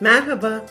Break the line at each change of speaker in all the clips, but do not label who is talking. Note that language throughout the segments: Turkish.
Merhaba.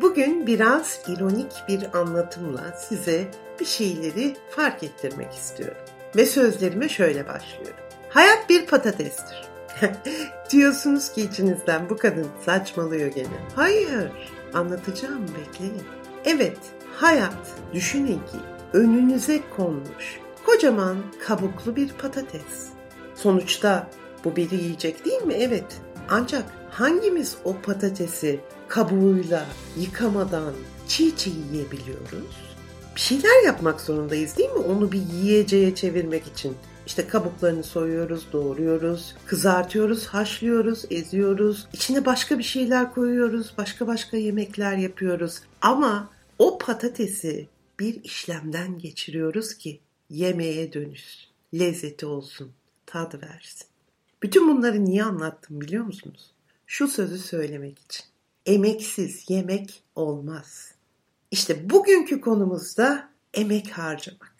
Bugün biraz ironik bir anlatımla size bir şeyleri fark ettirmek istiyorum. Ve sözlerime şöyle başlıyorum. Hayat bir patatestir. Diyorsunuz ki içinizden bu kadın saçmalıyor gene. Hayır, anlatacağım bekleyin. Evet, hayat düşünün ki önünüze konmuş kocaman kabuklu bir patates. Sonuçta bu biri yiyecek değil mi? Evet. Ancak hangimiz o patatesi kabuğuyla yıkamadan çiğ çiğ yiyebiliyoruz? Bir şeyler yapmak zorundayız değil mi? Onu bir yiyeceğe çevirmek için. İşte kabuklarını soyuyoruz, doğruyoruz, kızartıyoruz, haşlıyoruz, eziyoruz. İçine başka bir şeyler koyuyoruz, başka başka yemekler yapıyoruz. Ama o patatesi bir işlemden geçiriyoruz ki yemeğe dönüş, lezzeti olsun, tad versin. Bütün bunları niye anlattım biliyor musunuz? Şu sözü söylemek için. Emeksiz yemek olmaz. İşte bugünkü konumuzda emek harcamak.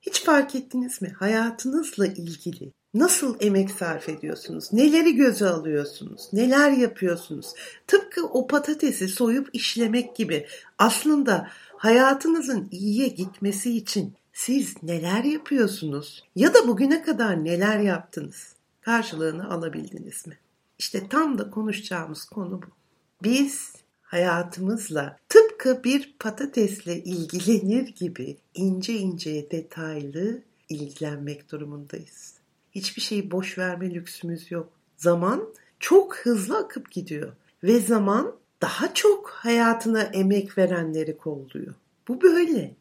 Hiç fark ettiniz mi? Hayatınızla ilgili nasıl emek sarf ediyorsunuz? Neleri göze alıyorsunuz? Neler yapıyorsunuz? Tıpkı o patatesi soyup işlemek gibi aslında hayatınızın iyiye gitmesi için siz neler yapıyorsunuz? Ya da bugüne kadar neler yaptınız? Karşılığını alabildiniz mi? İşte tam da konuşacağımız konu bu. Biz hayatımızla tıpkı bir patatesle ilgilenir gibi ince ince detaylı ilgilenmek durumundayız. Hiçbir şeyi boş verme lüksümüz yok. Zaman çok hızlı akıp gidiyor ve zaman daha çok hayatına emek verenleri kolluyor. Bu böyle.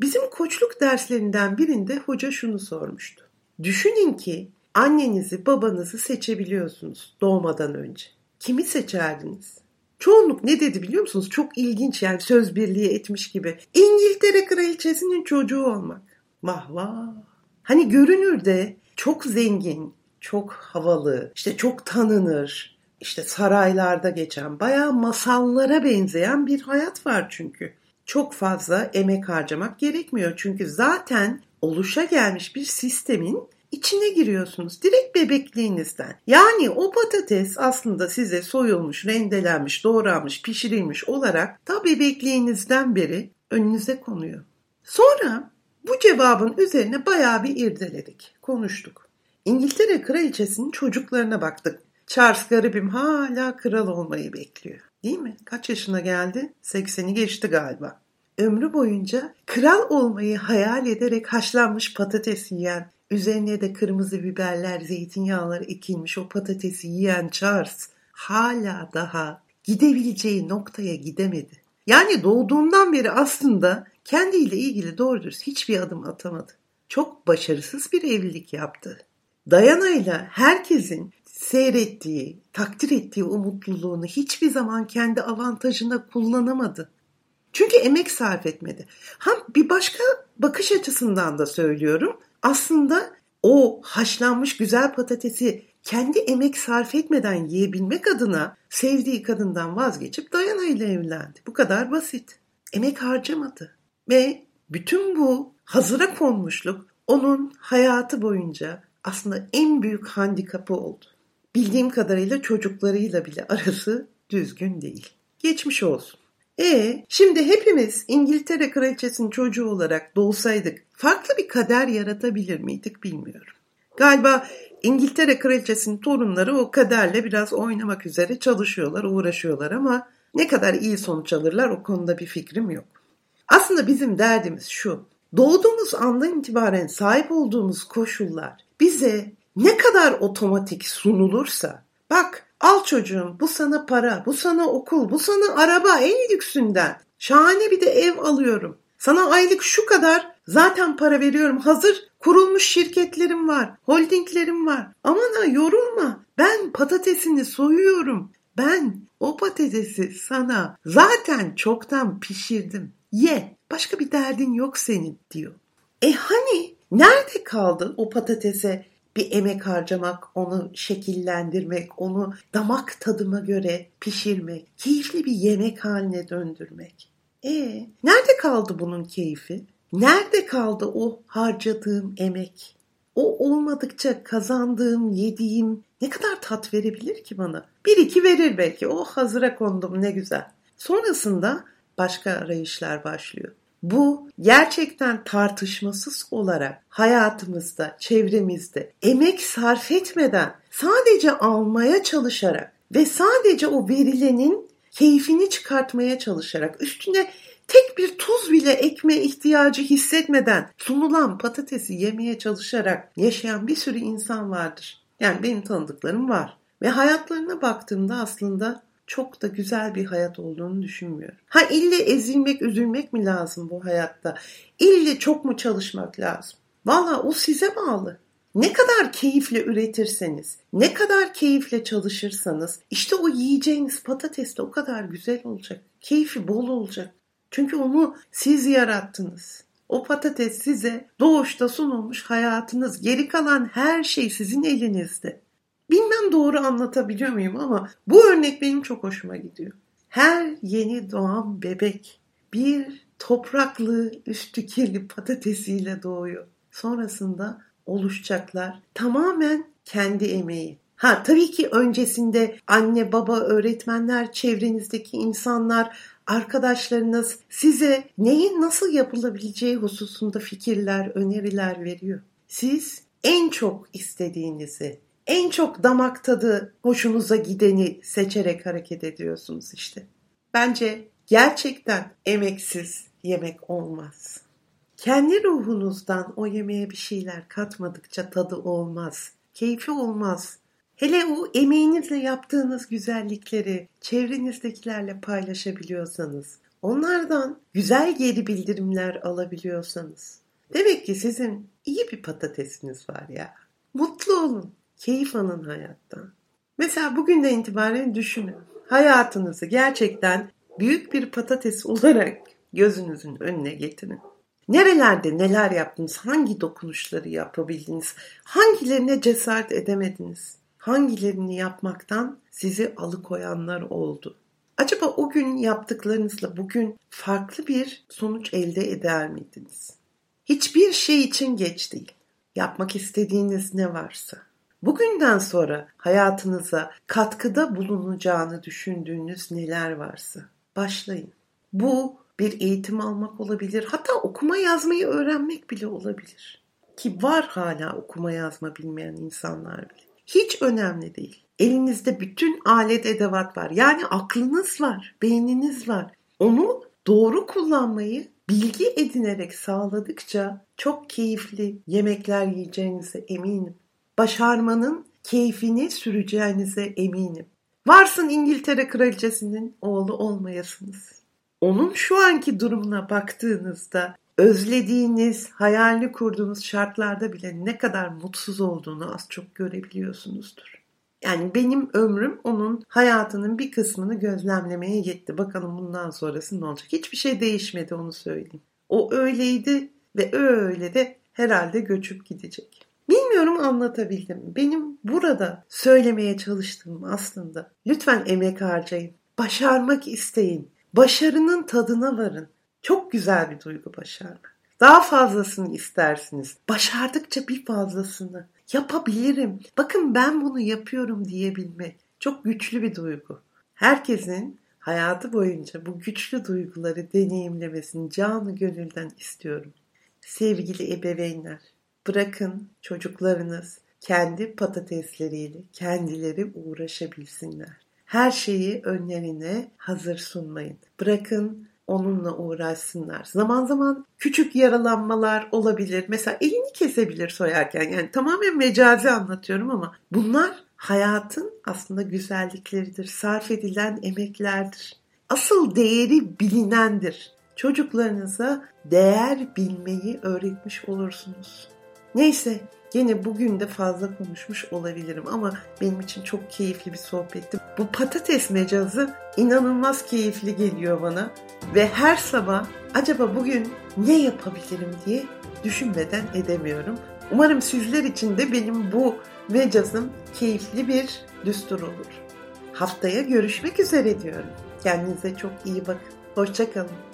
Bizim koçluk derslerinden birinde hoca şunu sormuştu. Düşünün ki annenizi babanızı seçebiliyorsunuz doğmadan önce. Kimi seçerdiniz? Çoğunluk ne dedi biliyor musunuz? Çok ilginç yani söz birliği etmiş gibi. İngiltere kraliçesinin çocuğu olmak. Vah. Hani görünürde çok zengin, çok havalı, işte çok tanınır, işte saraylarda geçen bayağı masallara benzeyen bir hayat var çünkü. Çok fazla emek harcamak gerekmiyor çünkü zaten oluşa gelmiş bir sistemin içine giriyorsunuz direkt bebekliğinizden. Yani o patates aslında size soyulmuş, rendelenmiş, doğranmış, pişirilmiş olarak ta bebekliğinizden beri önünüze konuyor. Sonra bu cevabın üzerine bayağı bir irdeledik, konuştuk. İngiltere kraliçesinin çocuklarına baktık. Charles garibim hala kral olmayı bekliyor. Değil mi? Kaç yaşına geldi? 80'i geçti galiba. Ömrü boyunca kral olmayı hayal ederek haşlanmış patates yiyen, üzerine de kırmızı biberler, zeytinyağları ekilmiş o patatesi yiyen Charles hala daha gidebileceği noktaya gidemedi. Yani doğduğundan beri aslında kendiyle ilgili doğru dürüst hiçbir adım atamadı. Çok başarısız bir evlilik yaptı. Diana ile herkesin seyrettiği, takdir ettiği o mutluluğunu hiçbir zaman kendi avantajına kullanamadı. Çünkü emek sarf etmedi. Ha bir başka bakış açısından da söylüyorum. Aslında o haşlanmış güzel patatesi kendi emek sarf etmeden yiyebilmek adına sevdiği kadından vazgeçip Dayana ile evlendi. Bu kadar basit. Emek harcamadı. Ve bütün bu hazıra konmuşluk onun hayatı boyunca aslında en büyük handikapı oldu. Bildiğim kadarıyla çocuklarıyla bile arası düzgün değil. Geçmiş olsun. E şimdi hepimiz İngiltere kraliçesinin çocuğu olarak doğsaydık farklı bir kader yaratabilir miydik bilmiyorum. Galiba İngiltere kraliçesinin torunları o kaderle biraz oynamak üzere çalışıyorlar, uğraşıyorlar ama ne kadar iyi sonuç alırlar o konuda bir fikrim yok. Aslında bizim derdimiz şu. Doğduğumuz andan itibaren sahip olduğumuz koşullar bize ne kadar otomatik sunulursa bak Al çocuğum bu sana para, bu sana okul, bu sana araba en lüksünden. Şahane bir de ev alıyorum. Sana aylık şu kadar zaten para veriyorum. Hazır kurulmuş şirketlerim var, holdinglerim var. Aman ha yorulma. Ben patatesini soyuyorum. Ben o patatesi sana zaten çoktan pişirdim. Ye. Başka bir derdin yok senin diyor. E hani nerede kaldı o patatese bir emek harcamak, onu şekillendirmek, onu damak tadıma göre pişirmek, keyifli bir yemek haline döndürmek. E nerede kaldı bunun keyfi? Nerede kaldı o harcadığım emek? O olmadıkça kazandığım, yediğim ne kadar tat verebilir ki bana? Bir iki verir belki. Oh hazıra kondum ne güzel. Sonrasında başka arayışlar başlıyor. Bu gerçekten tartışmasız olarak hayatımızda, çevremizde emek sarf etmeden sadece almaya çalışarak ve sadece o verilenin keyfini çıkartmaya çalışarak üstüne tek bir tuz bile ekme ihtiyacı hissetmeden sunulan patatesi yemeye çalışarak yaşayan bir sürü insan vardır. Yani benim tanıdıklarım var. Ve hayatlarına baktığımda aslında çok da güzel bir hayat olduğunu düşünmüyorum. Ha ille ezilmek, üzülmek mi lazım bu hayatta? İlle çok mu çalışmak lazım? Valla o size bağlı. Ne kadar keyifle üretirseniz, ne kadar keyifle çalışırsanız işte o yiyeceğiniz patates de o kadar güzel olacak. Keyfi bol olacak. Çünkü onu siz yarattınız. O patates size doğuşta sunulmuş hayatınız. Geri kalan her şey sizin elinizde. Bilmem doğru anlatabiliyor muyum ama bu örnek benim çok hoşuma gidiyor. Her yeni doğan bebek bir topraklı üstü kirli patatesiyle doğuyor. Sonrasında oluşacaklar tamamen kendi emeği. Ha tabii ki öncesinde anne, baba, öğretmenler, çevrenizdeki insanlar, arkadaşlarınız size neyin nasıl yapılabileceği hususunda fikirler, öneriler veriyor. Siz en çok istediğinizi, en çok damak tadı hoşunuza gideni seçerek hareket ediyorsunuz işte. Bence gerçekten emeksiz yemek olmaz. Kendi ruhunuzdan o yemeğe bir şeyler katmadıkça tadı olmaz, keyfi olmaz. Hele o emeğinizle yaptığınız güzellikleri çevrenizdekilerle paylaşabiliyorsanız, onlardan güzel geri bildirimler alabiliyorsanız, demek ki sizin iyi bir patatesiniz var ya. Mutlu olun. Keyif alın hayattan. Mesela bugünden itibaren düşünün. Hayatınızı gerçekten büyük bir patates olarak gözünüzün önüne getirin. Nerelerde neler yaptınız? Hangi dokunuşları yapabildiniz? Hangilerine cesaret edemediniz? Hangilerini yapmaktan sizi alıkoyanlar oldu? Acaba o gün yaptıklarınızla bugün farklı bir sonuç elde eder miydiniz? Hiçbir şey için geç değil. Yapmak istediğiniz ne varsa Bugünden sonra hayatınıza katkıda bulunacağını düşündüğünüz neler varsa başlayın. Bu bir eğitim almak olabilir. Hatta okuma yazmayı öğrenmek bile olabilir. Ki var hala okuma yazma bilmeyen insanlar bile. Hiç önemli değil. Elinizde bütün alet edevat var. Yani aklınız var, beyniniz var. Onu doğru kullanmayı bilgi edinerek sağladıkça çok keyifli yemekler yiyeceğinize eminim başarmanın keyfini süreceğinize eminim. Varsın İngiltere kraliçesinin oğlu olmayasınız. Onun şu anki durumuna baktığınızda özlediğiniz, hayalini kurduğunuz şartlarda bile ne kadar mutsuz olduğunu az çok görebiliyorsunuzdur. Yani benim ömrüm onun hayatının bir kısmını gözlemlemeye yetti. Bakalım bundan sonrası ne olacak? Hiçbir şey değişmedi onu söyleyeyim. O öyleydi ve öyle de herhalde göçüp gidecek. Bilmiyorum anlatabildim. Benim burada söylemeye çalıştığım aslında lütfen emek harcayın. Başarmak isteyin. Başarının tadına varın. Çok güzel bir duygu başarmak. Daha fazlasını istersiniz. Başardıkça bir fazlasını. Yapabilirim. Bakın ben bunu yapıyorum diyebilmek. Çok güçlü bir duygu. Herkesin hayatı boyunca bu güçlü duyguları deneyimlemesini canı gönülden istiyorum. Sevgili ebeveynler, Bırakın çocuklarınız kendi patatesleriyle kendileri uğraşabilsinler. Her şeyi önlerine hazır sunmayın. Bırakın onunla uğraşsınlar. Zaman zaman küçük yaralanmalar olabilir. Mesela elini kesebilir soyarken. Yani tamamen mecazi anlatıyorum ama bunlar hayatın aslında güzellikleridir. Sarf edilen emeklerdir. Asıl değeri bilinendir. Çocuklarınıza değer bilmeyi öğretmiş olursunuz. Neyse Yine bugün de fazla konuşmuş olabilirim ama benim için çok keyifli bir sohbetti. Bu patates mecazı inanılmaz keyifli geliyor bana ve her sabah acaba bugün ne yapabilirim diye düşünmeden edemiyorum. Umarım sizler için de benim bu mecazım keyifli bir düstur olur. Haftaya görüşmek üzere diyorum. Kendinize çok iyi bakın. Hoşçakalın.